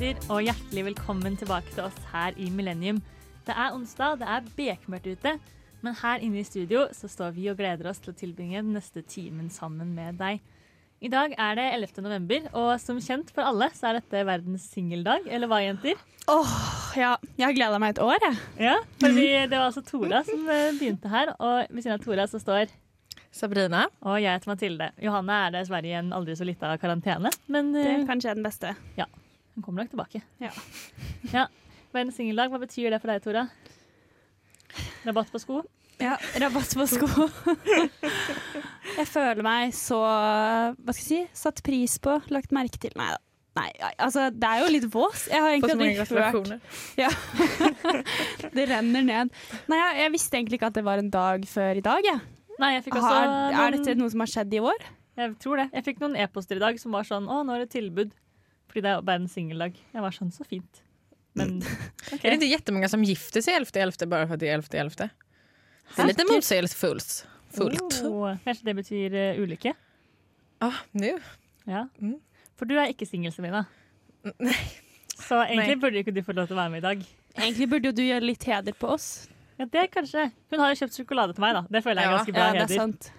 lytter, og hjertelig velkommen tilbake til oss her i Millennium. Det er onsdag, det er bekmørkt ute, men her inne i studio så står vi og gleder oss til å tilbringe den neste timen sammen med deg. I dag er det 11. november, og som kjent for alle så er dette verdens singeldag. Eller hva, jenter? Åh, ja. Jeg har gleda meg et år, jeg. Ja, fordi det var altså Tora som eh, begynte her, og ved siden av Tora så står Sabrina. Og jeg heter Mathilde. Johanne er dessverre i en aldri så lita karantene, men Det eh, er kanskje den beste. Hun kommer nok tilbake. Ja. ja. Verdens singeldag, hva betyr det for deg, Tora? Rabatt på sko? Ja, Rabatt på sko. jeg føler meg så Hva skal jeg si? Satt pris på, lagt merke til. Nei da. Nei, altså, det er jo litt vås. Jeg har egentlig aldri hørt ja. Det renner ned. Nei, jeg, jeg visste egentlig ikke at det var en dag før i dag. Jeg. Nei, jeg Har, er dette noe som har skjedd i år? Jeg tror det. Jeg fikk noen e-poster i dag som var sånn Å, nå er det tilbud. Fordi det er bare en singeldag. Jeg var sånn, så fint. Men okay. Är det inte jättemånga som gifter sig 11.11 bare for at det er 11.11? Det er litt motsägelsefullt. Fullt. Oh, kanskje det betyr uh, ulykke? Ah, nu. Ja. Mm. For du er ikke singel, Semina. Nei. Så egentlig Nei. burde ikke du få lov til å være med i dag. Egentlig burde jo du gjøre litt heder på oss. Ja, det kanskje. Hun har jo kjøpt sjokolade til meg, da. Det føler jeg er Ja, ganske bra Ja, det er heder. sant.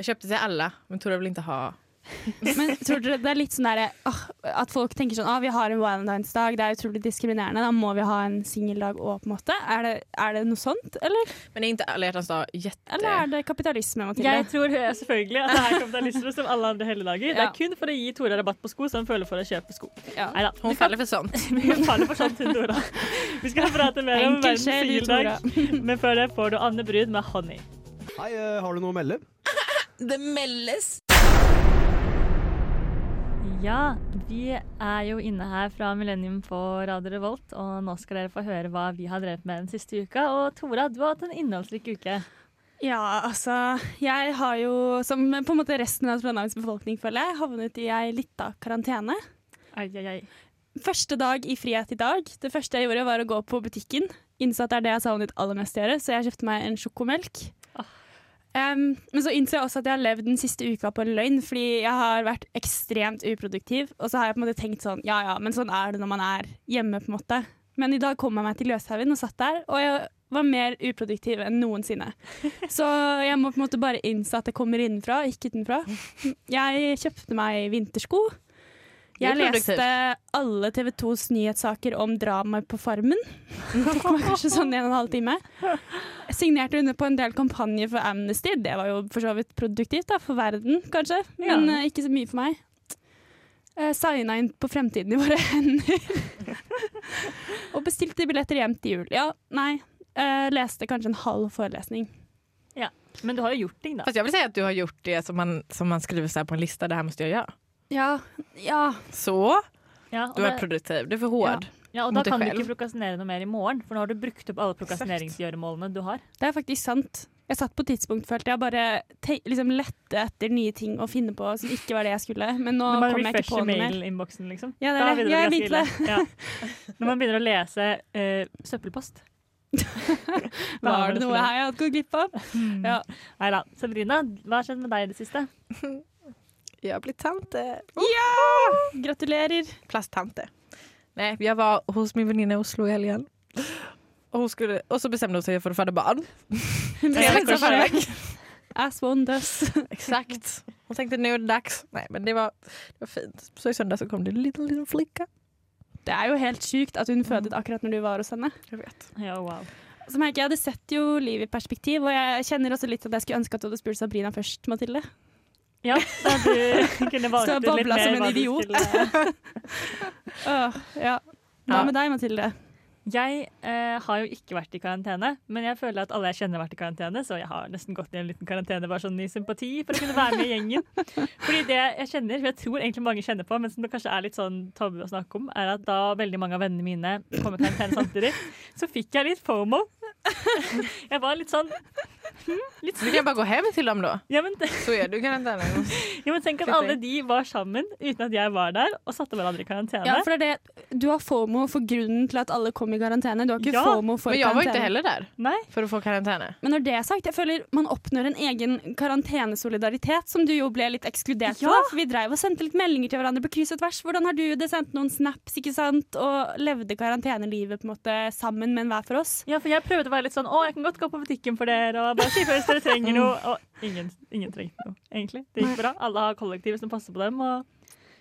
Jeg kjøpte til alle, men tror jeg vil ikke ha. Men tror dere det er litt sånn der, åh, At folk tenker sånn ah, vi har en valentinsdag, det er utrolig diskriminerende, da må vi ha en singeldag òg, på en måte. Er det, er det noe sånt, eller? Men er inte alla hjärtans dag. Eller er det kapitalisme, Mathilde? Jeg tror selvfølgelig at det er kapitalisme som alle andre helligdager. Det Ja. er kun for å gi Tora rabatt på sko, så hun føler for å kjøpe sko. Ja. Neida. Hun faller for sånt. hun faller for sånt til Tora. Vi skal prate mer om verdens singeldag, men før det får du Anne Bryd med 'Honey'. Hei, eh, har du noe å melde? Det melles. Ja, vi er jo inne her fra Millennium på Radio Revolt, og nå skal dere få høre hva vi har drevet med den siste uka. Og Tora, du har hatt en innholdsrik uke. Ja, altså Jeg har jo, som på en måte resten av Trondheims befolkning, føler jeg, havnet i ei lita karantene. Ai, ai, ai. Første dag i frihet i dag. Det første jeg gjorde, var å gå på butikken. Innså at det er det jeg savnet aller mest å gjøre, så jeg kjøpte meg en sjokomelk. Ah. Um, men så innser jeg også at jeg har levd den siste uka på løgn, fordi jeg har vært ekstremt uproduktiv. Og så har jeg på en måte tenkt sånn, ja ja, men sånn er det når man er hjemme, på en måte. Men i dag kom jeg meg til Løshaugen og satt der, og jeg var mer uproduktiv enn noensinne. Så jeg må på en måte bare innse at det kommer innenfra, ikke utenfra. Jeg kjøpte meg vintersko. Jeg leste alle TV 2s nyhetssaker om dramaet på Farmen. Det tok meg kanskje sånn en og en halv time. Jeg signerte under på en del kampanjer for Amnesty. Det var jo for så vidt produktivt da, for verden, kanskje. Men Ja. eh, ikke så mye for meg. Uh, Signa inn på Fremtiden i våre hender. og bestilte billetter hjem til jul. Ja, nei. eh, leste kanskje en halv forelesning. Men du har jo gjort ting, da. Fast jeg vil si at du har gjort det som man, som man skriver seg på en lista, det her må du göra. Ja, ja. Så, Ja, du er det- produktiv. Du er for hård. Ja, og da kan du ikke prokrastinere noe mer i morgen, for nå har du brukt opp alle prokrastineringsgjøremålene du har. Det er faktisk sant. Jeg satt på tidspunkt, følte jeg bare te liksom lette etter nye ting å finne på som ikke var det jeg skulle. Men nå kom jeg ikke på noe mer. Innboksen, liksom. Ja, det er det. begynner Ja, jeg begynte det. ille. Ja. Når man begynner å lese uh, søppelpost. Hva er det noe her jeg har gått glipp av? Ja. Nei da. Sabrina, hva har skjedd med deg i det siste? Jag blitt tante. Gratulerer. Plasttante. Nei, jeg var hos min venninne i Oslo i helgen. Og, hon skulle, og, så bestemte hun seg for å føde barn. Tre i förväg. As one does. Exakt. Hun tenkte nå er det dags. Nei, men det var, det var fint. Så i søndag så kom det en liten, liten flikke. Det er jo helt sjukt at hun fødet akkurat når du var hos henne. Jeg vet. Ja, wow. Så merker jeg Det setter jo livet i perspektiv, og jeg kjenner også litt at jeg skulle ønske at du hadde spurt Sabrina først, Mathilde. Ja, så du kunne valgt ut litt mer som en hva du idiot. skulle- Åh, ja. Hva med deg, Mathilde? Jeg eh, har jo ikke vært i karantene, men jeg føler at alle jeg kjenner har vært i karantene, så jeg har nesten gått i en liten karantene bare sånn i sympati for å kunne være med i gjengen. Fordi det jeg kjenner, jeg tror egentlig mange kjenner på, men som det kanskje er litt sånn tabu å snakke om, er at da veldig mange av vennene mine kom i karantene samtidig, så fikk jeg litt fomo. Jeg var litt sånn Litt Du kan bare gå hjem til dem, da. Ja, men, Så gjør du karantene. ja, men tenk at alle de var sammen uten at jeg var der, og satte hverandre i karantene. Ja, for det er det. Du har FOMO for grunnen til at alle kom i karantene. Du har ikke Ja, FOMO for Men jeg var ikke heller der Nei? for å få karantene. Men når det er sagt, jeg føler man oppnår en egen karantenesolidaritet, som du jo ble litt ekskludert Ja. fra. For vi dreiv og sendte litt meldinger til hverandre på kryss og tvers. Hvordan har du det? Sendt noen snaps, ikke sant? Og levde karantenelivet på en måte sammen, men hver for oss. Ja, for jeg prøvde å var litt sånn Å, jeg kan godt gå på butikken for dere, og bare si ifra hvis dere trenger noe. Og ingen, ingen trengte noe, egentlig. Det gikk bra. Alle har kollektiv som passer på dem, og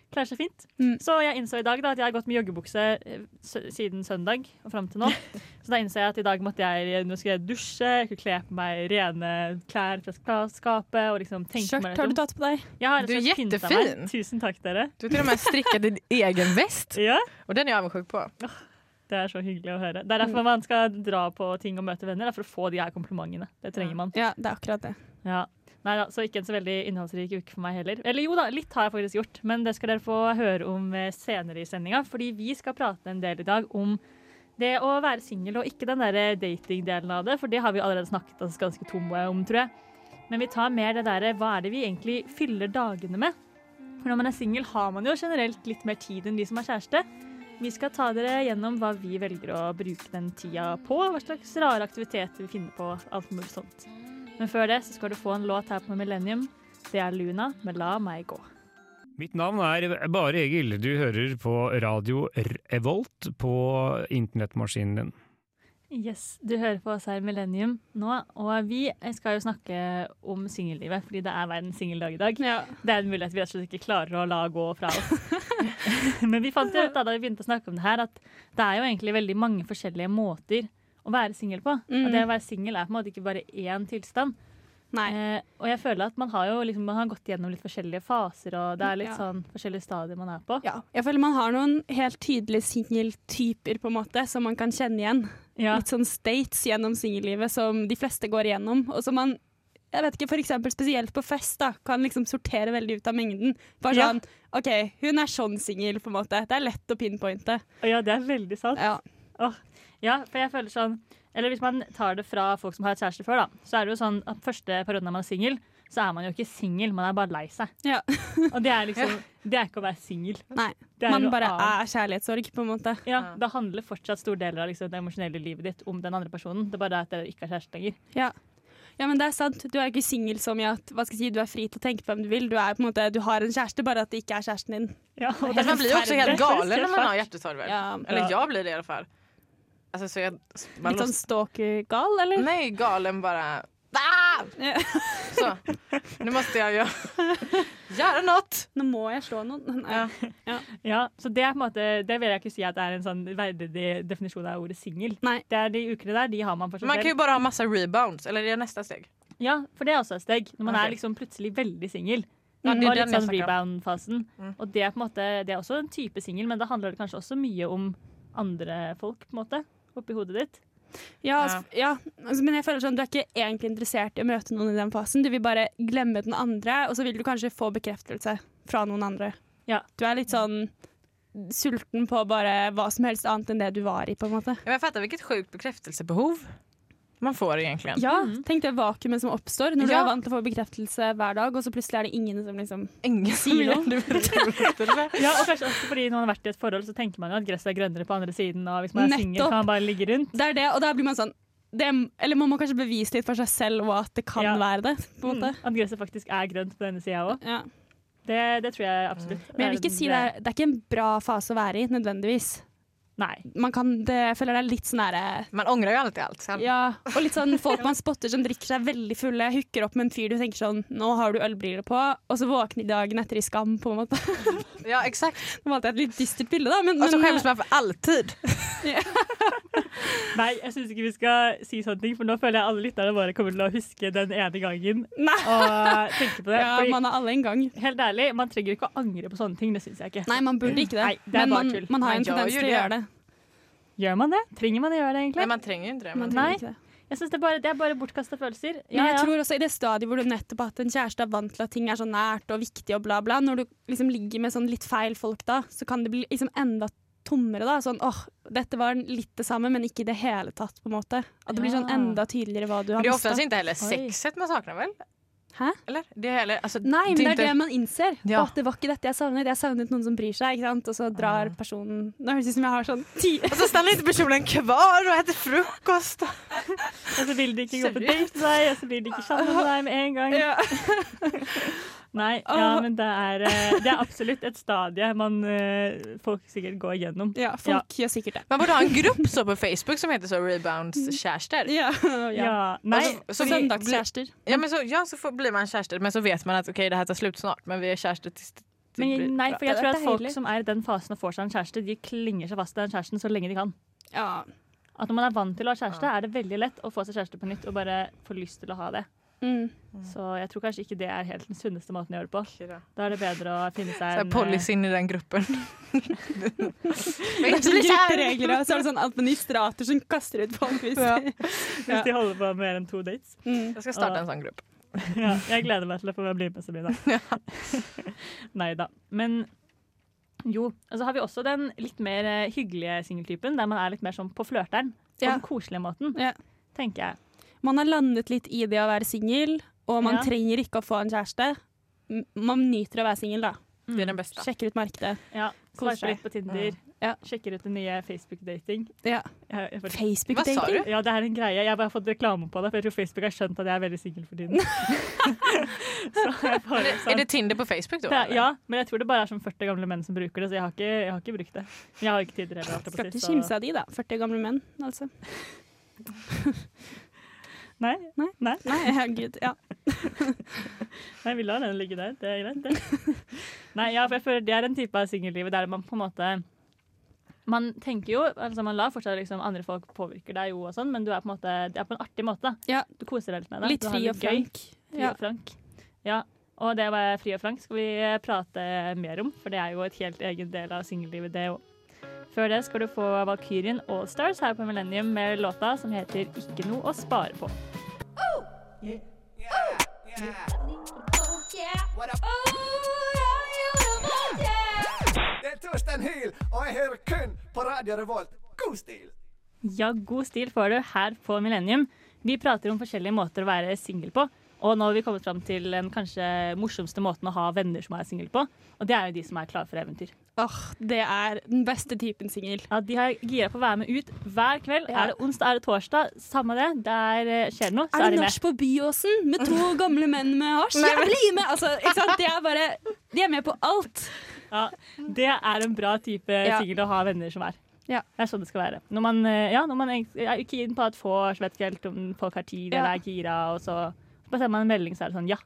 klarer seg fint. Mm. Så jeg innså i dag da at jeg har gått med joggebukse eh, siden søndag og fram til nå. Så da innså jeg at i dag måtte jeg Nå skal jeg dusje, jeg skulle kle på meg rene klær fra skapet og liksom tenke meg Skjørt litt har du tatt på deg. Du er meg. Tusen takk, dere. Du har til og med strikket din egen vest, Ja, og den er jeg avundsjuk på. Det er så hyggelig å høre. Det er derfor man skal dra på ting og møte venner. er For å få de her komplimentene. Det trenger man. Ja, det er akkurat det. Ja. Nei da, så ikke en så veldig innholdsrik uke for meg heller. Eller jo da, litt har jeg faktisk gjort, men det skal dere få høre om eh, senere i sendinga. Fordi vi skal prate en del i dag om det å være singel, og ikke den datingdelen av det, for det har vi allerede snakket oss ganske tomme om, tror jeg. Men vi tar mer det derre hva er det vi egentlig fyller dagene med? For når man er singel, har man jo generelt litt mer tid enn de som er kjæreste. Vi skal ta dere gjennom hva vi velger å bruke den tida på, hva slags rare aktiviteter vi finner på, alt mulig sånt. Men før det så skal du få en låt her på Millennium. Det er Luna med La meg gå. Mitt navn er Bare Egil. Du hører på radio Revolt på internettmaskinen din. Yes, Du hører på oss her Millennium nå, og vi skal jo snakke om singellivet, fordi det er verdens singeldag i dag. Ja. Det er en mulighet vi rett og slett ikke klarer å la gå fra oss. Men vi fant jo ut da, da vi begynte å snakke om det her, at det er jo egentlig veldig mange forskjellige måter å være singel på. Mm. Og det å være singel er på en måte ikke bare én tilstand. Eh, og jeg føler at man har jo liksom, man har gått gjennom litt forskjellige faser, og det er litt Ja. sånn forskjellige stadier man er på. Ja. Jeg føler man har noen helt tydelige singeltyper, på en måte, som man kan kjenne igjen. Ja. Litt sånn states gjennom singellivet som de fleste går igjennom. Og som man jeg vet ikke, for spesielt på fest da, kan liksom sortere veldig ut av mengden. Bare sånn, OK, hun er sånn singel, på en måte. Det er lett å pinpointe. Ja, det er veldig sant. Ja. Ja, for jeg føler sånn Eller hvis man tar det fra folk som har hatt kjæreste før, da, så er det jo sånn at første perioden når man er singel, så er man jo ikke singel, man er bare lei seg. Ja. Og det er liksom Det er ikke å være singel. Nei, Det er man bare er kjærlighetssorg, på en måte. Ja, Det handler fortsatt store deler av liksom, det emosjonelle livet ditt om den andre personen. Det er bare det at dere ikke er kjæreste lenger. Ja. ja, men det er sant. Du er ikke singel som i at hva skal jeg si, du er fri til å tenke på hvem du vil. Du, er på en måte, du har en kjæreste, bare at det ikke er kjæresten din. Ja, og man blir jo også helt gal når man har hjertesorg. Ja. Eller Ja. jeg blir det i hvert fall. Alltså, så jag, man Litt sånn stalker-gal, eller? Nej, galen bara. Ah! Så, nå måste jag ju göra något. Nå må jeg slå noen. Nei. Ja. Ja, så det er på en måte Det vil jeg ikke si at det er en sånn verdig definisjon av ordet singel. Det er De ukene der de har man for seg Man kan jo bare ha masse rebounds, eller det er neste steg? Ja, for det er også et steg. Når man okay. er liksom plutselig veldig singel. Ja, det litt sånn rebound-fasen. Mm. Og det er på en måte Det er også en type singel, men da handler det kanskje også mye om andre folk, på en måte. Oppi hodet ditt. Ja, altså, ja. Altså, men jeg føler sånn, du er ikke egentlig interessert i å møte noen i den fasen. Du vil bare glemme den andre, og så vil du kanskje få bekreftelse fra noen andre. Ja. Du er litt sånn sulten på bare hva som helst annet enn det du var i, på en måte. Ja, men Jag fattar vilket sjukt bekräftelsebehov man får egentlig. Ja, Mhm. tenk det vakuumet som oppstår når du Ja. er vant til å få bekreftelse hver dag, og så plutselig er det ingen som liksom Ingen Sier noe. Ja, og kanskje også fordi når man har vært i et forhold, så tenker man jo at gresset er grønnere på andre siden, og hvis man er singel, kan man bare ligge rundt. Det er det, og da blir man sånn det, Eller man må kanskje bevise litt for seg selv og at det kan Ja. være det. på en måte. Mm, At gresset faktisk er grønt på denne sida òg. Ja. Det, det tror jeg absolutt. Men jeg vil ikke si det er, det er ikke en bra fase å være i, nødvendigvis. Nei. Man kan, det, jeg føler det er litt sånn herre Man angrer jo alltid alt. Ja, og litt sånn folk man spotter som drikker seg veldig fulle, hooker opp med en fyr du tenker sånn Nå har du ølbriller på, og så våkner de dagen etter i skam, på en måte. Ja, exakt. Det var alltid et litt dystert bilde, da, men, og så skjemmes man for alltid. Nei, jeg syns ikke vi skal si sånne ting, for nå føler jeg alle lytterne våre kommer til å huske den ene gangen Nei. og tenke på det. Ja, Fordi, man har alle en gang. helt ærlig, man trenger ikke å angre på sånne ting. Det syns jeg ikke. Nei, man burde ikke det. Nei, det er men man, man har en tendens til å gjøre det. Gjør man det? Trenger man å gjøre det, egentlig? Nei, man trenger. Man trenger Nei. ikke det. Jeg synes det, er bare, det er bare bortkasta følelser. Men Ja, jeg ja. tror også i det stadiet hvor du nettopp har hatt en kjæreste er vant til at ting er så nært og viktig og bla, bla, når du liksom ligger med sånn litt feil folk da, så kan det bli liksom enda tommere. da Sånn åh, dette var litt det samme, men ikke i det hele tatt. på en måte At det blir sånn enda tydeligere hva du har mista. det er mistet. ikke hele sexet man savner, vel? Hæ? Eller? Det hele, altså, Nei, men det er det man innser. Ja. Åh, det var ikke dette jeg savnet. Jeg savnet noen som bryr seg. ikke sant? Og så drar personen Nå høres det ut som jeg har sånn ti Og så stannar inte personen kvar og spiser frokost. Og så vil de ikke gå på date med deg, og så vil de ikke sammen med deg med en gang. Nei, ja, men det er, eh, det er absolutt et stadie man, eh, folk sikkert går gjennom. Ja, folk gjør sikkert det. Man burde ha en grupp så på Facebook som heter så Rebounds kjærester. Ja, ja. Ja, nei, Altså, så vi- Søndagskjærester. Ja, men så, ja, så får, blir man kjærester, men så vet man at OK, det her tar slut snart, men vi er kjærester til men, nei, for jeg tror at folk som er i den fasen og får seg en kjæreste, de klinger seg fast til den kjæresten så lenge de kan. Ja. At når man er vant til å ha kjæreste, er det veldig lett å få seg kjæreste på nytt og bare få lyst til å ha det. Mm. Så jeg tror kanskje ikke det er helt den sunneste måten å gjøre det på. Da er det bedre å finne Så seg en policyn i den gruppen. Det er sånn grupperegler, og så er det sånn administrator som kaster ut folk hvis Ja. eh, Hvis de holder på mer enn to dates. mm. Jeg skal starte og, en sånn grupp. Ja, jeg gleder meg til å få bli med, Sabrina. Nei da. Men jo, og så har vi også den litt mer eh, hyggelige singeltypen, der man er litt mer sånn på flørteren. På Ja. den koselige måten, Ja. tenker jeg. Man har landet litt i det å være singel, og man Ja. trenger ikke å få en kjæreste. Man nyter å være singel, da. Det er den beste. Sjekker ut markedet. Ja, seg. litt på Tinder. Ja. Sjekker ut det nye Facebook-dating. Ja. Facebook-dating. Ja, det er en greie. Jeg har bare fått reklame på det, for jeg tror Facebook har skjønt at jeg er veldig singel for tiden. så jeg bare Är sånn, det Tinder på Facebook da? det er, ja, men jeg tror det bare er sånn 40 gamle menn som bruker det, så jeg har ikke, jeg har ikke brukt det. Men jeg har ikke jeg på å Skal ikke kimse av de, da. 40 gamle menn, altså. Nei, Nei. nei, Nei, herregud. Ja. nei, vi lar den ligge der. Det er greit, det. Nei, ja, for jeg føler det er en type av singellivet der man på en måte man tenker jo, altså man lar fortsatt liksom andre folk påvirke deg jo og sånn, men du er på en måte, det er på en artig måte. Ja. Du koser deg litt med det. Litt fri og frank. Fri Ja. og frank. Ja, og det å være fri og frank skal vi prate mer om, for det er jo et helt egen del av singellivet, det òg. Før det skal du få Valkyrien Allstars her på Millennium med låta som heter 'Ikke noe å spare på'. Det er Torstein Hyl, og jeg hører kun på Radio Revolt. God stil! Ja, god stil får du her på Millennium. Vi prater om forskjellige måter å være singel på. Og nå har vi kommet fram til den kanskje morsomste måten å ha venner som er singel på. Og det er jo de som er klare for eventyr. Åh, det er den beste typen singel. Ja, De har gira på å være med ut hver kveld. Ja. Er det onsdag, er det torsdag, samme det. Der eh, skjer det noe, så Er er det de med. nach på Byåsen med to gamle menn med hasj? Jeg blir med! Altså, ikke sant? De er bare De er med på alt. Ja, det er en bra type Ja. singel å ha venner som er. Ja. Det er sånn det skal være. Når man, eh, ja, når man er keen på at vors, vet ikke helt om folk har tid Ja. eller er gira, og så bare sender man en melding, så er det sånn ja,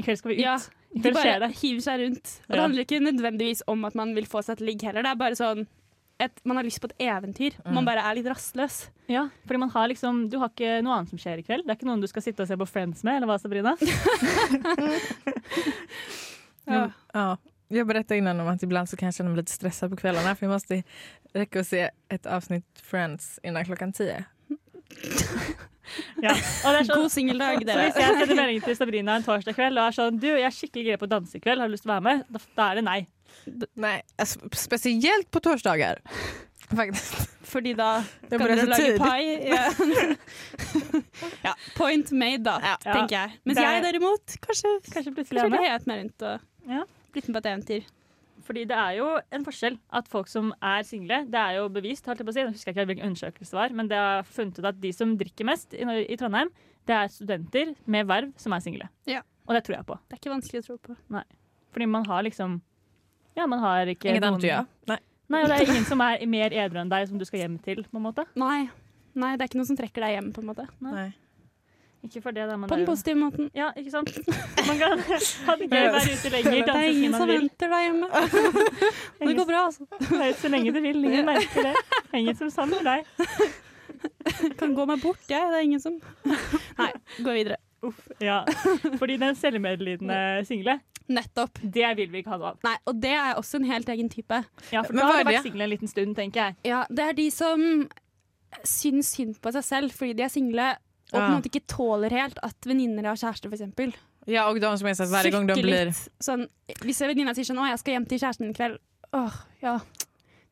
i kveld skal vi ut. Ja, De bare det. hiver seg rundt. Og det handler ikke nødvendigvis om at man vil få seg et ligg heller. Det er bare sånn et, Man har lyst på et eventyr. Man bare er litt rastløs. Ja, fordi man har liksom, Du har ikke noe annet som skjer i kveld. Det er ikke noen du skal sitte og se på Friends med, eller hva, Sabrina? Ja. Ja. Jag berättade innan om att ibland så kan jag känna mig lite stressad på kvällarna för jag måste räcka och se ett avsnitt Friends innan klockan tio. Ja. Og det er sånn, God singeldag, så dere. hvis jeg sender melding til Sabrina en torsdag kveld og er sånn Du, jeg er skikkelig gira på å danse i kveld, har du lyst til å være med? Da, da er det nei. Nei, spesielt på torsdager. Faktisk. Fordi da kan börjar dere lage pai. Ja. ja, point made, da, Ja. tenker jeg. Mens Det jeg derimot kanskje, Kanskje plutselig kanskje er med. mer rundt og blitt med på et eventyr. Fordi det er jo en forskjell at folk som er single Det er jo bevist, holdt jeg på å si. Jeg husker ikke hvilken undersøkelse det var, men det har funnet ut at de som drikker mest i, i Trondheim, det er studenter med verv som er single. Ja. Og det tror jeg på. Det er ikke vanskelig å tro på. Nei. Fordi man har liksom Ja, man har ikke Ingen noen- annat Nei. Nei, og det er ingen som er mer edru enn deg, som du skal hjem til, på en måte. Nei. Nei, det er ikke noe som trekker deg hjem, på en måte. Nej. Ikke for det, da. På den positive måten. Ja, ikke sant? Man kan ha det gøy, være ute lenger, Det er ingen som venter deg hjemme. Det går bra, altså. Nei, Så lenge du vil. Ingen merker det. Ingen som savner deg. Kan gå meg bort, jeg. Det er ingen som Nei, gå videre. Uff, ja. Fordi den selvmedlidende single, Nettopp. det vil vi ikke ha noe av. Nei, og det er også en helt egen type. Ja, for da har du vært single en liten stund, tenker jeg. Ja, det er de som syns synd på seg selv fordi de er single, og på en måte ikke tåler helt at venninner har kjæreste, for eksempel. Ja, og de som jeg så hver gang gång de blir... litt Sånn, hvis venninna sier sånn 'Å, jeg skal hjem til kjæresten din i kveld'. Åh, ja.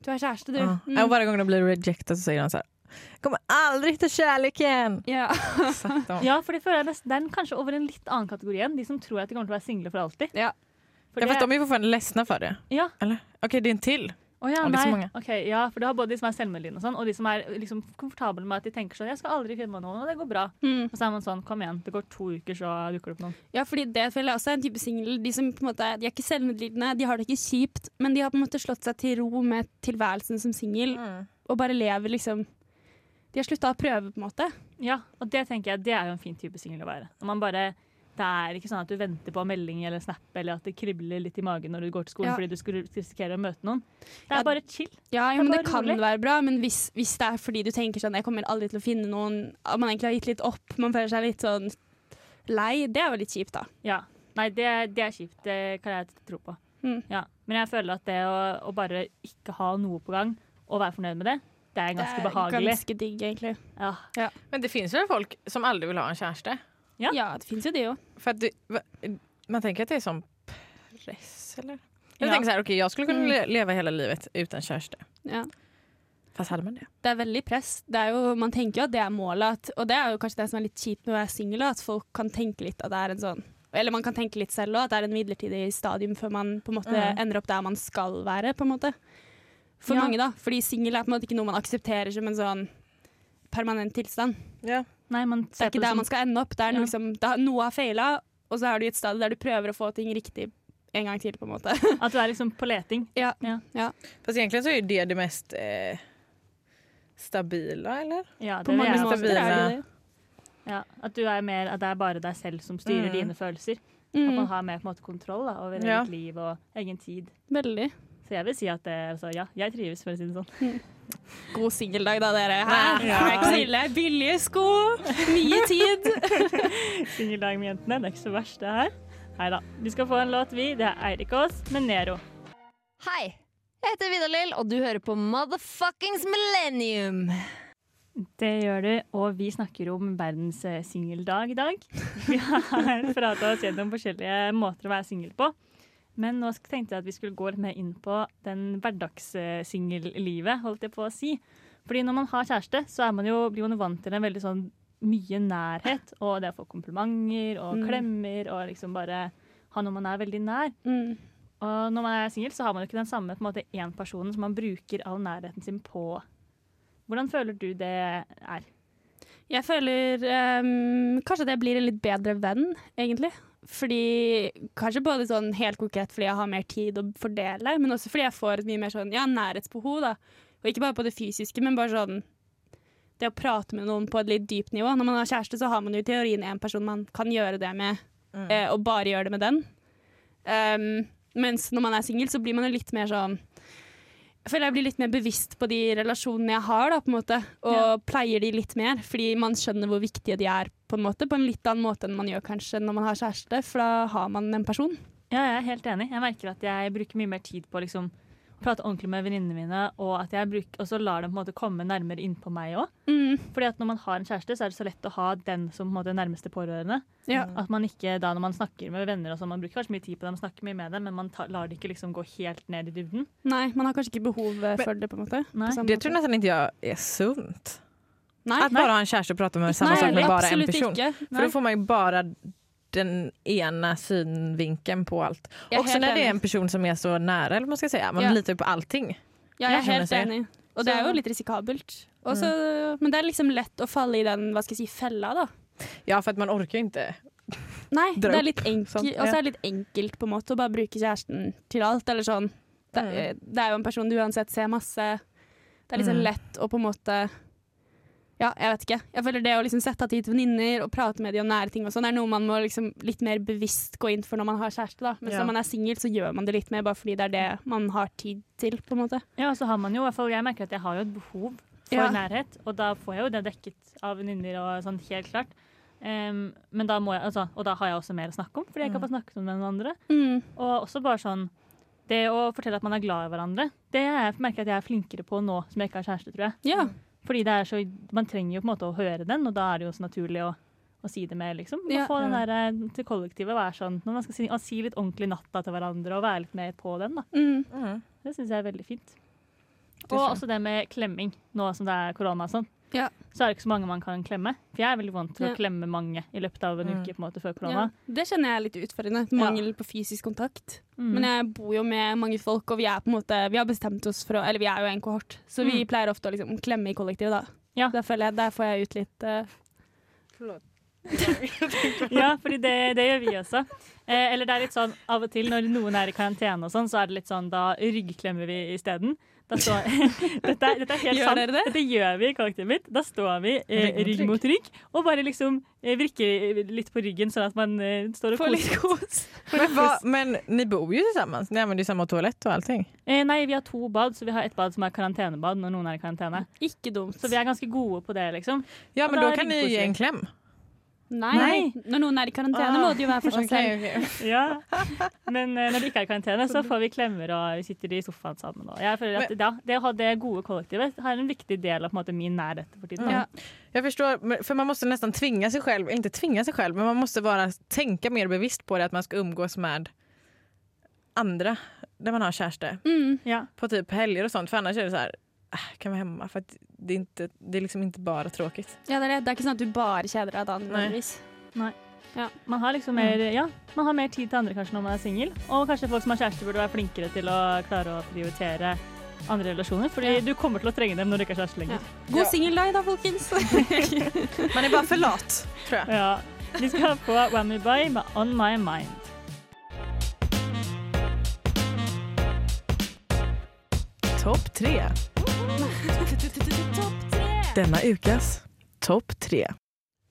Du har kjæreste, du. Ja. Mm. hver gang gång de blir rejected så sier han sånn här. Kommer aldri til kjærligheten! Ja. Ja. Ja, for det føler jeg nesten, er kanskje over en litt annen kategori enn de som tror at de kommer til å være single for alltid. Ja. For Ja, det- fast de er jo fortfarande lesne for det. ja. Eller? OK, det är en till. Å ja, er så nei. mange. Ok, ja, for du har både de som er selvmedlidende og sånn, og de som er liksom komfortable med at de tenker sånn 'Jeg skal aldri finne meg noen, og det går bra'. Mm. Og så er man sånn 'Kom igjen, det går to uker, så dukker det opp noen'. ja, fordi det føler jeg også er en type singel. De som på en måte, de er ikke selvmedlidende, de har det ikke kjipt, men de har på en måte slått seg til ro med tilværelsen som singel, og bare lever liksom De har slutta å prøve, på en måte. Ja, og det tenker jeg, det er jo en fin type singel å være. Når man bare det er ikke sånn at du venter på melding eller snap, eller at det kribler litt i magen når du går til skolen Ja. fordi du skulle risikere å møte noen. Det er Ja, bare chill. Ja, jo, men det bare kan rolig. være bra, men hvis, hvis det er fordi du tenker sånn Jeg kommer aldri til å finne noen At man egentlig har gitt litt opp, man føler seg litt sånn lei, det er jo litt kjipt, da. Ja. Nei, det, det er kjipt. Det kan jeg tro på. Mm. Ja. Men jeg føler at det å, å bare ikke ha noe på gang, og være fornøyd med det, det er ganske det er behagelig. ganske digg, egentlig. Ja. Men det finnes jo folk som aldri vil ha en kärste? Ja. Ja, det fins jo det òg. För att det, man tenker at det er sånn press eller? Jag Ja. tänker så här, okej jag skulle kunna leve le- leva hela livet uten kjæreste. Ja. Fast hadde man det? Det er veldig press. Det er jo, man tenker jo at det er målet, at, og det er jo kanskje det som er litt kjipt med å være singel, at folk kan tenke litt at det er en sånn Eller man kan tenke litt selv òg, at det er en midlertidig stadium før man på en måte Mm. ender opp der man skal være, på en måte. For Ja. mange, da. Fordi singel er på en måte ikke noe man aksepterer som en sånn permanent tilstand. Ja. Nei, man Det er ikke der man skal ende opp. Det Ja. noe, da, har, noe har feila, og så er du i et sted der du prøver å få ting riktig en gang til, på en måte. at du er liksom på leting. ja. Ja. ja. Fast egentlig så er det det mest eh, stabile, eller? Ja, det På mange måter er det det. Ja, at du er mer, at det er bare deg selv som styrer Mm. dine følelser. At man Mm, har mer på en måte kontroll da, over Ja. eget liv og egen tid. veldig. Så jeg vil si at altså, ja, jeg trives, for å si det sånn. God singeldag da, dere. Hæ? Ja. Er ikke så ille. Billige sko, mye tid. Singeldag med jentene, det er ikke så verst det her. Nei da. Vi skal få en låt, vi. Det er Eirik Aas med Nero. Hei, jeg heter Vidar-Lill, og du hører på Motherfuckings Millennium. Det gjør du, og vi snakker om verdens eh, singeldag i dag. Vi har prata oss gjennom forskjellige måter å være singel på. Men nå tenkte jeg at vi skulle gå litt mer inn på den hverdagssingellivet, holdt jeg på å si. Fordi når man har kjæreste, så er man jo, blir man jo vant til en veldig sånn mye nærhet. Og det å få komplimenter og Mm. klemmer og liksom bare ha noe man er veldig nær. Mm. Og når man er singel, så har man jo ikke den samme på en måte én personen som man bruker all nærheten sin på. Hvordan føler du det er? Jeg føler um, kanskje jeg blir en litt bedre venn, egentlig. Fordi, Kanskje både sånn helt konkret fordi jeg har mer tid å fordele, men også fordi jeg får et mye mer sånn, ja, nærhetsbehov. da. Og ikke bare på det fysiske, men bare sånn det å prate med noen på et litt dypt nivå. Når man har kjæreste, så har man jo i teorien en person man kan gjøre det med, Mm. eh, og bare gjøre det med den. Um, mens når man er singel, så blir man jo litt mer sånn Jeg føler jeg blir litt mer bevisst på de relasjonene jeg har, da, på en måte, og Ja. pleier de litt mer, fordi man skjønner hvor viktige de er, på en måte, på en litt annen måte enn man gjør kanskje når man har kjæreste, for da har man en person. Ja, jeg er helt enig. Jeg merker at jeg bruker mye mer tid på liksom, prate ordentlig med venninnene mine, og at jeg bruk, og så lar dem på en måte komme nærmere innpå meg òg. Mm. Fordi at når man har en kjæreste, så er det så lett å ha den som på en måte nærmeste pårørende. Ja. At man ikke da når man snakker med venner og sånn, man bruker kanskje mye tid på dem, snakker mye med dem, men man tar, lar det ikke liksom gå helt ned i dybden. Nei, man har kanskje ikke behov eh, for det, på en måte. Nei. på Det tror jeg nesten ikke er är sunt. Nei, At bare ha en kjæreste og prate med samme sak med bare en absolutt person. ikke. For då får man jo bara den ena synvinkeln på alt. Er Också när det är en person som är så nära, eller man ska säga. Man Ja. litar på allting. Ja, jeg er helt enig. Og det er jo litt risikabelt. Også, Men det er liksom lett å falle i den hva skal jeg si, fella, da. Ja, for at man orker jo ikke Nei, det er litt enkelt, ja. er det litt enkelt på en måte å bare bruke kjæresten til alt. Eller sånn. Det, Mm. det er jo en person du uansett ser masse Det er liksom Mm. lett å på en måte Ja, jeg vet ikke. Jeg føler det å liksom sette av tid til venninner og prate med de om nære ting og sånn, er noe man må liksom litt mer bevisst gå inn for når man har kjæreste. da. Mens Ja. når man er singel, så gjør man det litt mer bare fordi det er det man har tid til. på en måte. Ja, og så har man jo, i hvert fall jeg merker at jeg har jo et behov for Ja. nærhet, og da får jeg jo det dekket av venninner og sånn helt klart. Um, men da må jeg, altså, og da har jeg også mer å snakke om, fordi jeg kan få snakket om det med noen andre. Mm. Og også bare sånn Det å fortelle at man er glad i hverandre, det jeg merker jeg at jeg er flinkere på nå som jeg ikke har kjæreste, tror jeg. Ja. Fordi det er så, man trenger jo på en måte å høre den, og da er det jo så naturlig å, å si det med, liksom. Ja. få den der eh, til kollektivet være sånn når man skal si, å si litt ordentlig natta til hverandre og være litt mer på den, da. Mm. Mm. Det syns jeg er veldig fint. Og også det med klemming, nå som det er korona og sånn. Ja. Så er det ikke så mange man kan klemme. For jeg er veldig vant til Ja. å klemme mange i løpet av en Mm. uke på en måte før Ja, korona. det kjenner jeg er litt utfordrende. Mangel på fysisk kontakt. Mm. Men jeg bor jo med mange folk, og vi er på en måte Vi har bestemt oss for å Eller vi er jo en kohort, så vi Mm. pleier ofte å liksom klemme i kollektivet, da. Ja. Der føler jeg Der får jeg ut litt Forlåt Ja, for det, det gjør vi også. Eh, eller det er litt sånn av og til når noen er i karantene og sånn, så er det litt sånn da ryggklemmer vi isteden. Da står, dette, dette er helt Gjør sant. dere det? Dette gjør vi i kollektivet mitt. Da står vi eh, Rygg mot rygg og bare liksom eh, vrikker litt på ryggen sånn at man eh, står og Får litt koser. kos. Men, hva, men ni bor jo sammen? ni använder samme samma toalett og allting. Eh, nei, vi har to bad, så vi har et bad som er karantenebad når noen er i karantene. Ikke dumt. Så vi er ganske gode på det, liksom. Ja men da, da kan ni gi en kläm. Nei. Nei. Når noen er i karantene, Ah. må det jo være for seg selv. Okej, okej. Ja. Men uh, når de ikke er i karantene, så får vi klemmer og vi sitter i sofaen sammen. Og jeg føler at ja, Det å ha det gode kollektivet har en viktig del av på en måte, min nærhet for tiden. Ja. Jag förstår, men- för man måste nästan tvinga sig själv, inte tvinga sig själv, men man måste bara tänka mer bevisst på det att man ska umgås med andra der man har kärste Mm. Ja. på typ helger och sånt för annars är det så här äh, kan vara hemma för det är, inte, det är liksom inte bara tråkigt. Ja, det er det. Det er ikke sånn at du bare kjeder deg da, Nei. Ja. Man har liksom mer, ja, man har mer tid til andre kanskje når man er singel. Og kanskje folk som har kjæreste burde være flinkere til å klare å prioritere andre relasjoner. Fordi du kommer til å trenge dem når du ikke har kjæreste lenger. God Ja. singeldag da, folkens. Man er bare for lat tror jeg. Ja. Vi skal få Whammy Bye med On My Mind. Topp tre. Denna ukas topp tre.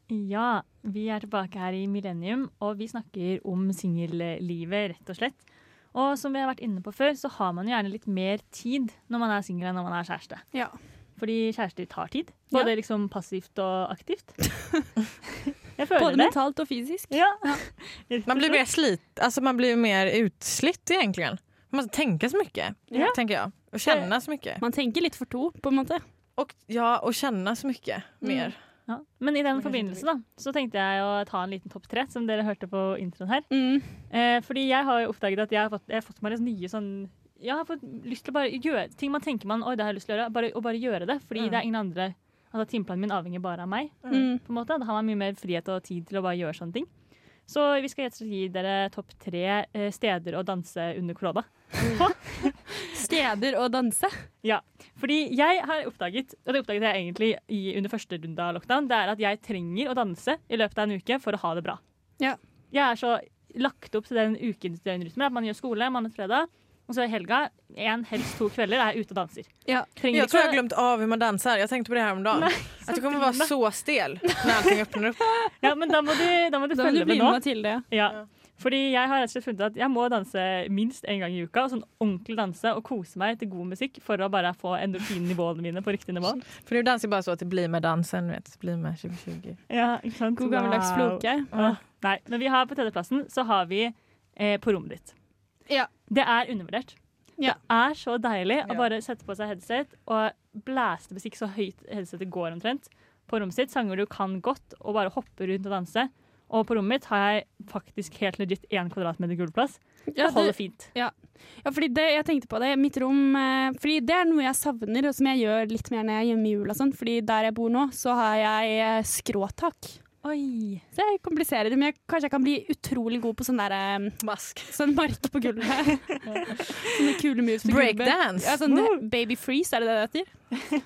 Ja, vi er tilbake her i Millennium, og vi snakker om singellivet, rett og slett. Og som vi har vært inne på før, så har man jo gjerne litt mer tid når man er singel enn når man er kjæreste. Ja. Fordi kjærester tar tid. Både liksom passivt og aktivt. Jeg føler Både det. mentalt og fysisk. Ja. Man blir mer slit, altså man blir mer utslitt egentlig. Man må tenke så mye, Ja. tänker Och känna så mycket. Man tenker litt for to, på en måte. Och, ja, och känna så mycket mer. Ja. Men i den forbindelse da, så tenkte jeg å ta en liten topp tre, som dere hørte på introen her. Mm. Eh, fordi jeg har oppdaget at jeg har fått, jeg har fått meg litt nye sånn Jeg har fått lyst til å bare gjøre ting man tenker man Oi, det har jeg lyst til å gjøre. Bare, og bare gjøre det. Fordi Mm. det er ingen andre Altså Timeplanen min avhenger bare av meg. Mm. på en måte. Da har man mye mer frihet og tid til å bare gjøre sånne ting. Så vi skal og gi dere topp tre eh, steder å danse under korona. Steder å danse. Ja, Fordi jeg har oppdaget, og det oppdaget jeg egentlig i, under første runde av lockdown, det er at jeg trenger å danse i løpet av en uke for å ha det bra. Ja. Jeg er så lagt opp til den ukens døgnrytme at man gjør skole mandag til fredag, og så i helga, en, helst to kvelder, er jeg ute og danser. Ja. Jeg tror jeg har glemt av hvordan man danser. Jeg tenkte på det her om dagen. Nei, at du kommer til å være så stel når allting åpner opp. Ja, men da må du, da må du Da må du følge bli med nå. med til det. Ja. Fordi jeg har rett og slett funnet at jeg må danse minst en gang i uka. Sånn ordentlig danse og kose meg til god musikk for å bare få endorfinnivåene mine på riktig nivå. For du danser bare bara så at det blir med dansen, vet. Blir med 2020. Ja, ikke sant? God gammeldags Wow. floke. Åh, Nei, men vi har på tredjeplassen så har vi eh, på rommet ditt. Ja. Det er undervurdert. Ja. Det er så deilig å bare sette på seg headset og blæste musikk så høyt headsetet går omtrent. På rommet sitt sanger du kan godt, og bare hoppe rundt og danse. Og på rommet mitt har jeg faktisk helt legit én kvadratmeter gulvplass. Ja, Det holder fint. ja, fordi det, jeg tenkte på det. Mitt rom eh, Fordi det er noe jeg savner, og som jeg gjør litt mer når jeg er hjemme i jul og sånn. Fordi der jeg bor nå, så har jeg eh, skråtak. Oi. Så jeg kompliserer det, men jeg, kanskje jeg kan bli utrolig god på sånn der eh, Mask. Sånn mark på gulvet. Sånne kule moves på. Breakdance. Ja, sånn baby freeze, er det det det heter?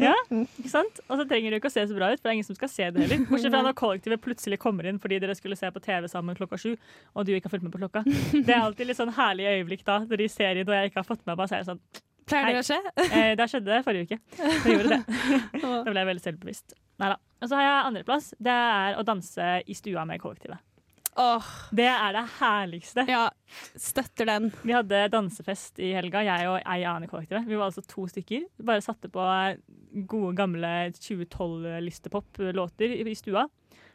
Ja, ikke sant? Og så trenger du ikke å se så bra ut, for det er ingen som skal se det heller. Bortsett fra når kollektivet plutselig kommer inn fordi dere skulle se på TV sammen klokka sju, og du ikke har fulgt med på klokka. Det er alltid litt sånn herlig øyeblikk da, når de ser inn og jeg ikke har fått med meg, så er det sånn Pleier det å skje? eh, Det skjedde forrige uke. Det gjorde det. Da ble jeg veldig selvbevisst. Neida. Og så har jeg andreplass. Det er å danse i stua med kollektivet. Oh. Det er det herligste. ja. Støtter den. Vi hadde dansefest i helga, jeg og ei annen i kollektivet. Vi var altså to stykker. Bare satte på gode, gamle 2012-listepop-låter i stua.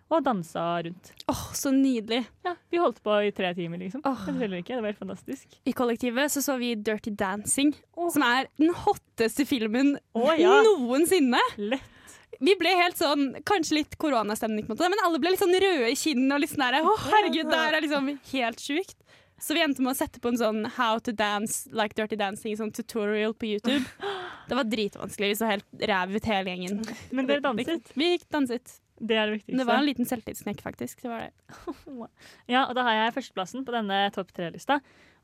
Og dansa rundt. Åh, så nydelig. Ja, Vi holdt på i tre timer, liksom. Oh. Det var helt fantastisk. I kollektivet så så vi Dirty Dancing, som er den hotteste filmen ja. noensinne. Lett. Vi ble helt sånn, kanskje litt koronastemning, på en måte, men alle ble litt sånn røde i kinnene og litt sånn der, Å, herregud, det her er liksom helt sjukt. Så vi endte med å sette på en sånn How to dance like dirty dancing, sånn tutorial på YouTube. Det var dritvanskelig. Vi så helt ræv ut hele gjengen. Men dere danset. Vi gikk danset. Det er det viktigste. det var en liten selvtidsknekk, faktisk. Det var det. Ja, og da har jeg førsteplassen på denne topp tre-lista,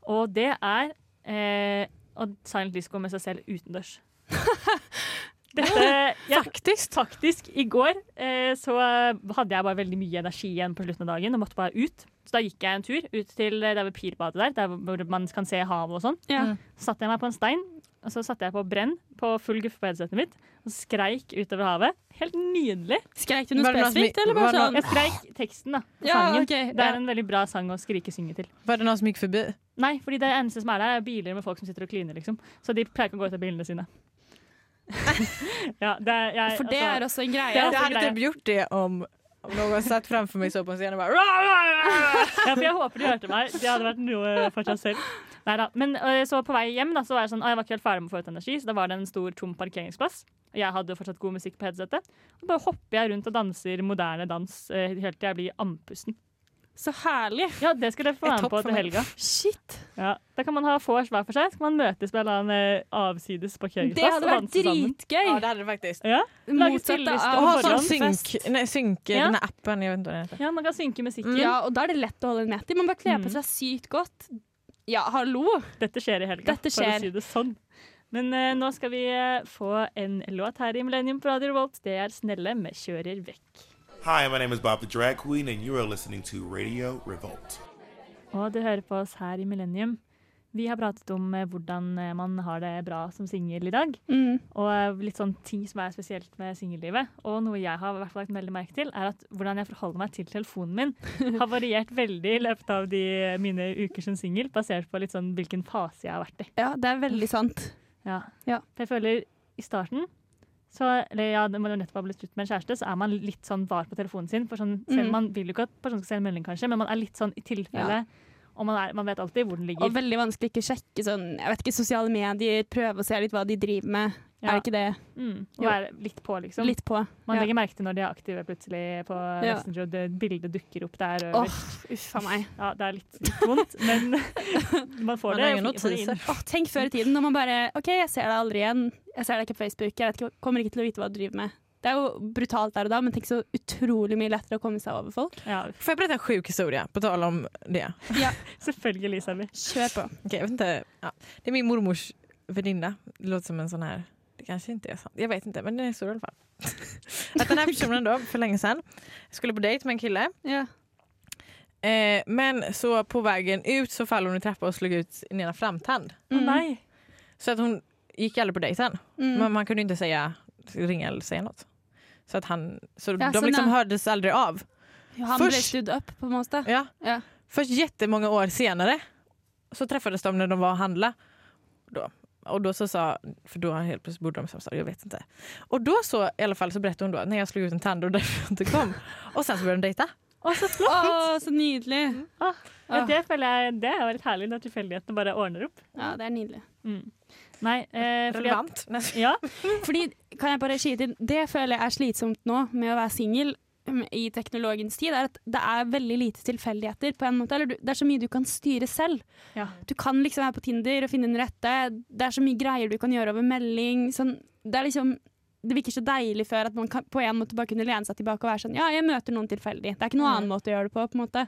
og det er eh, å silent disco med seg selv utendørs. Dette ja, Faktisk. Faktisk, i går eh, så hadde jeg bare veldig mye energi igjen på slutten av dagen og måtte bare ut. Så da gikk jeg en tur ut til eh, der ved Pirbadet der, der hvor man kan se havet og sånn. Ja. Mm. Så satte jeg meg på en stein, og så satte jeg på brenn på full guffe på headsetet mitt og skreik utover havet. Helt nydelig. Skreik du noe spesifikt, eller bare sånn? Jeg skreik teksten, da. på Ja, sangen. ok, Det er en veldig bra sang å skrike-synge til. Var det noe som gikk forbi? Nei, fordi det eneste som er der, er biler med folk som sitter og kliner, liksom. Så de pleier ikke å gå ut av bilene sine. ja, det er, jeg, For det altså- er også en greie. Det er Jeg hadde ikke gjort det om, om någon satt fremfor meg så på en scen og bare Ja, for jeg håper de hørte meg. Det hadde vært noe for seg selv. Neida. Men øh, så på vei hjem da, så var jeg sånn, ah, jeg var ikke helt ferdig med å få ut energi, så da var det en stor tom parkeringsplass. Jeg hadde fortsatt god musikk på headsetet. Og bare hopper jeg rundt og danser moderne dans øh, helt til jeg blir andpusten. Så herlig. Ja, det skal dere få være med på til helga. Shit. Ja, da kan man ha vors hver for seg, så kan man møtes på en eller annen øh, avsides parkeringsplass. Det hadde vært dritgøy. Ja det hadde det faktisk. Ja, Lage spilleliste Och ha av synk, nei, synke Ja. denne appen, jag vet inte vad den heter. ja, man kan synke musikken. Ja, og da er det lett å holde nett i. Man bare kler på Mm. seg sykt godt. Ja, hallo. Dette skjer i helga, Dette skjer. for å si det sånn. Men uh, nå skal vi uh, få en låt her i Millennium på Radio Revolt. Det er 'Snelle' med 'Kjører vekk'. Hi, my name is Bob the Drag Queen, and you are listening to Radio Revolt. Og du hører på oss her i Millennium. Vi har pratet om eh, hvordan eh, man har det bra som singel i dag. Mm. Og eh, litt sånn ting som er spesielt med singellivet. Og noe jeg har hvert fall lagt veldig merke til, er at hvordan jeg forholder meg til telefonen min, har variert veldig i løpet av de mine uker som singel, basert på litt sånn hvilken fase jeg har vært i. Ja, det er veldig sant. Ja. Ja. For jeg føler i starten så, eller ja, når man jo nettopp har blitt slutt med en kjæreste, så er man litt sånn var på telefonen sin. For sånn, selv Mm. Man vil jo ikke at personen skal se en melding, kanskje, men man er litt sånn i tilfelle. Og man, er, man vet alltid hvor den ligger. Og veldig vanskelig ikke å sjekke sånn, jeg vet ikke, sosiale medier, prøve å se litt hva de driver med. Ja. Er det ikke det? Mm, og Jo. være litt på, liksom. Litt på. Man ja. legger merke til når de er aktive plutselig på Ja. Messenger, og det bildet dukker opp der. Øverst. uff a meg. Ja, det er litt, litt vondt, men man får Man det. notiser. Åh, tenk før i tiden når man bare OK, jeg ser deg aldri igjen. Jeg ser deg ikke på Facebook. Jeg vet ikke, kommer ikke til å vite hva du driver med. Det er jo brutalt der og da, men tenk så utrolig mye lettere å komme seg over folk. Ja, Får jeg berätta en sjuk historie på tal om det? selvfølgelig, Sally. Kjør på. Okay, jag ja. Det er min mormors venninne. Det låter som en sånn här, det kanske inte är sant. Jag vet inte, men det är stor i alla fall. Att den här personen då, för länge sedan, skulle på dejt med en kille. Ja. Eh, men så på vägen ut så faller hon i trappan och slog ut sin ena framtand. Å nej. Så att hon gick aldrig på dejten. Mm. Men man kunde inte säga, ringa eller säga något. Så att han, så Ja, de så liksom hördes aldrig av. Han ble Først- studd opp, på en måte. Ja. Ja. Först jättemånga år senare så träffades de när de var och handla. Då. Och då så sa, för då helt plötsligt bodde de i samma stad, jag vet inte. Och då så i alla fall så berättade hon då när jag slog ut en tand och därför jag inte kom. Och sen så började de dejta. Å, så flott! Å, så nydelig. Ah, ja, det føler jeg det er litt herlig når tilfeldighetene bare ordner opp. Ja, det er nydelig. Mm. Nei, eh, fordi at, Relevant. ja, Fordi, kan jeg bare skyte inn, det føler jeg er slitsomt nå med å være singel i teknologens tid, er at det er veldig lite tilfeldigheter på en måte. Eller du, det er så mye du kan styre selv. Ja. Du kan liksom være på Tinder og finne den rette. Det er så mye greier du kan gjøre over melding. Sånn, det er liksom det virker så deilig før at man kan, på en måte bare kunne lene seg tilbake og være sånn Ja, jeg møter noen tilfeldig. Det er ikke noen Mm. annen måte å gjøre det på. på en måte.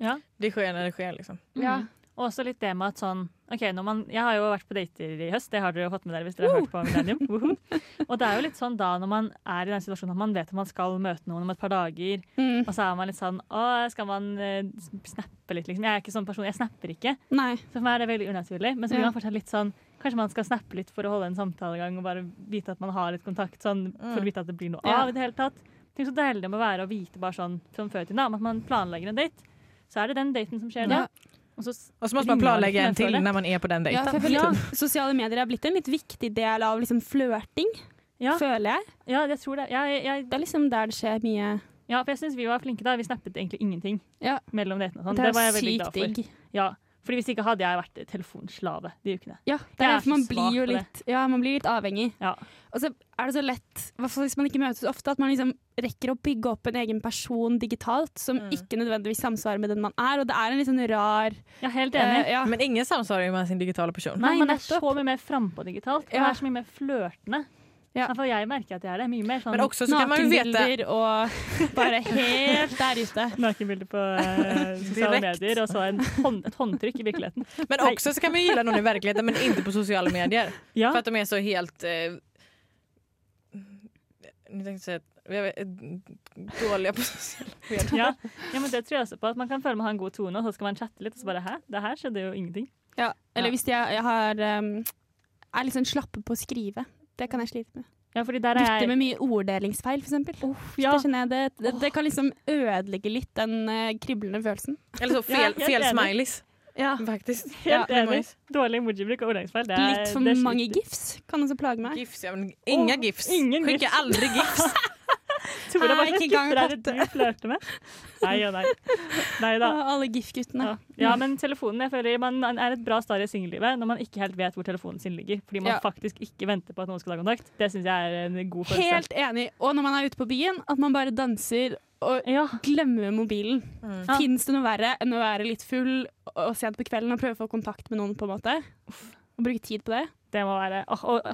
ja. Det skjer når det skjer, liksom. Ja. Mm. Og også litt det med at sånn ok, man, Jeg har jo vært på dater i høst, det har dere jo fått med dere hvis dere har hørt på Millennium. Og det er jo litt sånn da når man er i den situasjonen at man vet at man skal møte noen om et par dager, Mm. og så er man litt sånn Å, skal man uh, snappe litt, liksom? Jeg er ikke sånn person, jeg snapper ikke. Nei. Så for meg er det veldig unaturlig. Men så blir Ja. man fortsatt litt sånn Kanskje man skal snappe litt for å holde en samtale i gang og bare vite at man har litt kontakt, sånn, for å vite at det blir noe Ja. av i det hele tatt. Tenk så deilig det må være å vite bare sånn som før i tiden, om at man planlegger en date. Så er det den daten som skjer da. Ja. Og så må så man planlegge en til når man er på den Ja, dejten. for jeg føler Sosiale medier er blitt en litt viktig del av liksom flørting, Ja, føler jeg. ja, jeg tror det. Jeg, jeg, Det er liksom der det skjer mye ja, for jeg syns vi var flinke da. Vi snappet egentlig ingenting Ja. mellom datene. Sånn. Det Det, var jeg veldig glad for. Ja, Fordi Hvis ikke hadde jeg vært telefonslave de ukene. Ja, det er er man blir jo litt, ja, man blir litt avhengig. Ja. Og så er det så lett, hvis man ikke møtes ofte, at man liksom rekker å bygge opp en egen person digitalt som Mm. ikke nødvendigvis samsvarer med den man er. Og det er en litt sånn rar er helt enig. Uh, ja. Men ingen samsvarer med sin digitale person. Nei, Nei, man er så mye mer frampå digitalt. Man Ja. er så mye mer flørtende. Ja. I hvert fall jeg merker at jeg er det. Mye mer sånn også så Nakenbilder og bare helt der ute. nakenbilder på eh, sosiale medier, og så en hånd, et håndtrykk i virkeligheten. Men også så kan man like noen någon i virkeligheten, men ikke på sosiale medier. Ja, For at de er så helt... Eh, vet, eh, dåliga på sosiale medier. ja. ja, men det tror jeg også på. At man kan føle man har en god tone, og så skal man chatte litt, og så bare hæ, det her skjedde jo ingenting. Ja. Eller Ja. hvis jeg, jeg har, um, er litt sånn slappe på å skrive. Det kan jeg slite med. Ja, fordi der er Gutter jeg med mye orddelingsfeil, for eksempel. ja, Det, det, det, det kan liksom ødelegge litt den uh, kriblende følelsen. Eller så fel, ja, fel smileys Ja. Faktisk. helt Ja, enig. Dårlig emojibruk og ordleggsfeil. Litt for mange gifs kan også plage meg. Gifs, ja, men ingen oh, gifs. ingen Skicka gifs. aldri gifs. Tora, hva slags gutter er det du flørter med? Nei og nei. Nei da. Alle gif-guttene. Ja. ja, men telefonen jeg føler man er et bra stadie i singellivet når man ikke helt vet hvor telefonen sin ligger. Fordi man Ja. faktisk ikke venter på at noen skal ta kontakt. Det syns jeg er en god følelse. Helt enig. Og når man er ute på byen, at man bare danser og Ja. glemmer mobilen. Ja. Fins det noe verre enn å være litt full og sent på kvelden og prøve å få kontakt med noen? på en måte? Og bruke tid på det? Det må være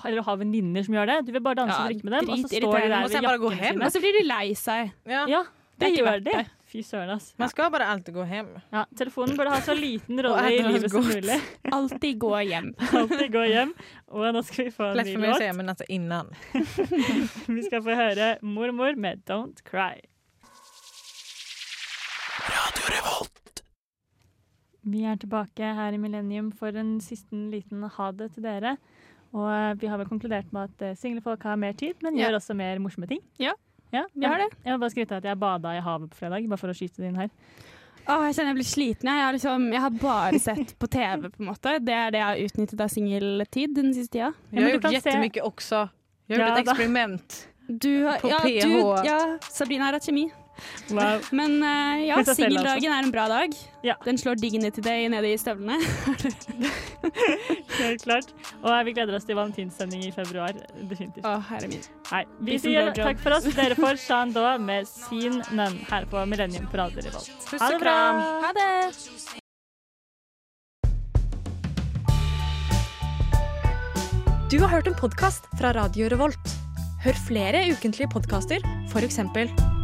Eller å ha venninner som gjør det. Du vil bare danse Ja, og drikke med dem, og så står de der med sen bare gå jakkene sine. Og så blir de lei seg. Ja. Ja, Det det gjør det. Fy søren, ass. Man skal bare alltid gå hjem. Ja, telefonen burde ha så liten rolle i livet som mulig. Alltid gå hjem. Alltid gå hjem. Og nå skal vi få en ny för mig att låt. säga men altså innan. Vi skal få høre 'Mormor' med 'Don't Cry'. Vi er tilbake her i Millennium for en siste liten ha det til dere. Og vi har vel konkludert med at eh, single folk har mer tid, men Ja. gjør også mer morsomme ting. Ja, ja vi har det. Jeg vil bare skryte av at jeg bada i havet på fredag, bare for å skyte det inn her. Åh, jeg kjenner jeg blir sliten. Jeg har, liksom, jeg har bare sett på TV, på en måte. Det er det jeg har utnyttet av singeltid den siste tida. men Jag har gjort jettemye også. Jeg har gjort et eksperiment. experiment. Du, har- På ja, PH. Du, ja, Sabrina har hatt kjemi. Wow. Men uh, ja, selv, singeldagen er en bra dag. Ja. Den slår Dignity Day nede i støvlene. Helt klart. Og vi gleder oss til valentinssending i februar. Definitivt. Å, herre min. Nei, vi Peace sier takk for oss. Dere får Shan Da med sin Nun her på Millennium på Radio Revolt. Ha det bra! Ha det! Du har hørt en podkast fra Radio Revolt. Hør flere ukentlige podkaster, f.eks.